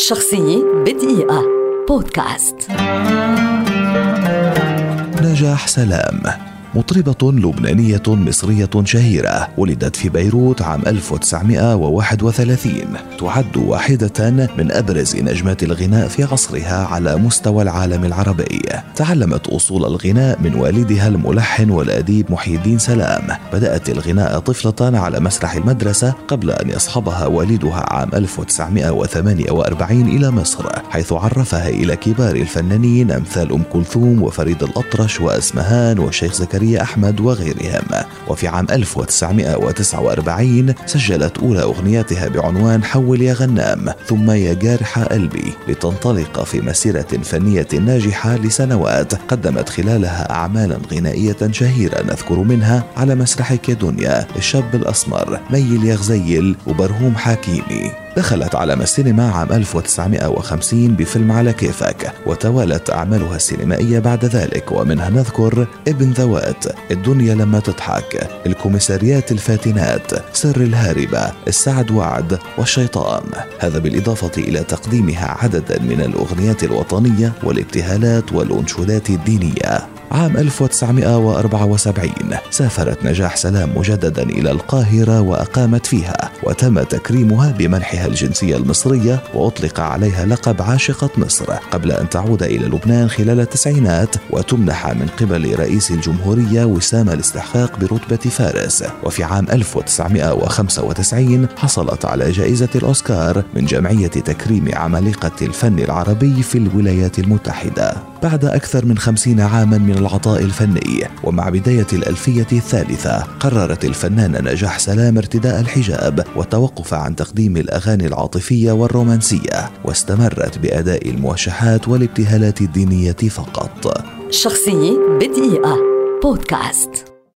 شخصية بدقيقة. بودكاست. نجاح سلام. مطربة لبنانية مصرية شهيرة ولدت في بيروت عام 1931 تعد واحدة من أبرز نجمات الغناء في عصرها على مستوى العالم العربي. تعلمت أصول الغناء من والدها الملحن والأديب محي الدين سلام. بدأت الغناء طفلة على مسرح المدرسة قبل أن يصحبها والدها عام 1948 إلى مصر حيث عرفها إلى كبار الفنانين أمثال أم كلثوم وفريد الأطرش وأسمهان والشيخ زكريا زكريا أحمد وغيرهم. وفي عام 1949 سجلت أولى أغنياتها بعنوان حول يا غنام ثم يا جارح قلبي لتنطلق في مسيرة فنية ناجحة لسنوات قدمت خلالها أعمالا غنائية شهيرة نذكر منها على مسرحك يا دنيا الشاب الأسمر ميل يا غزيل وبرهوم حكيمي. دخلت عالم السينما عام 1950 بفيلم على كيفك وتوالت أعمالها السينمائية بعد ذلك ومنها نذكر ابن ذوات الدنيا لما تضحك الكوميساريات الفاتنات سر الهاربة السعد وعد والشيطان. هذا بالإضافة إلى تقديمها عددا من الأغنيات الوطنية والابتهالات والأنشودات الدينية. عام 1974 سافرت نجاح سلام مجددا إلى القاهرة وأقامت فيها وتم تكريمها بمنحها الجنسية المصرية وأطلق عليها لقب عاشقة مصر. قبل أن تعود إلى لبنان خلال التسعينات وتمنح من قبل رئيس الجمهورية وسام الاستحقاق برتبة فارس. وفي عام 1995 حصلت على جائزة الأوسكار من جمعية تكريم عمالقة الفن العربي في الولايات المتحدة. بعد أكثر من خمسين عاما من العطاء الفني ومع بداية الألفية الثالثة قررت الفنانة نجاح سلام ارتداء الحجاب والتوقف عن تقديم الأغاني العاطفية والرومانسية واستمرت بأداء الموشحات والابتهالات الدينية فقط. شخصية بدقيقة. بودكاست.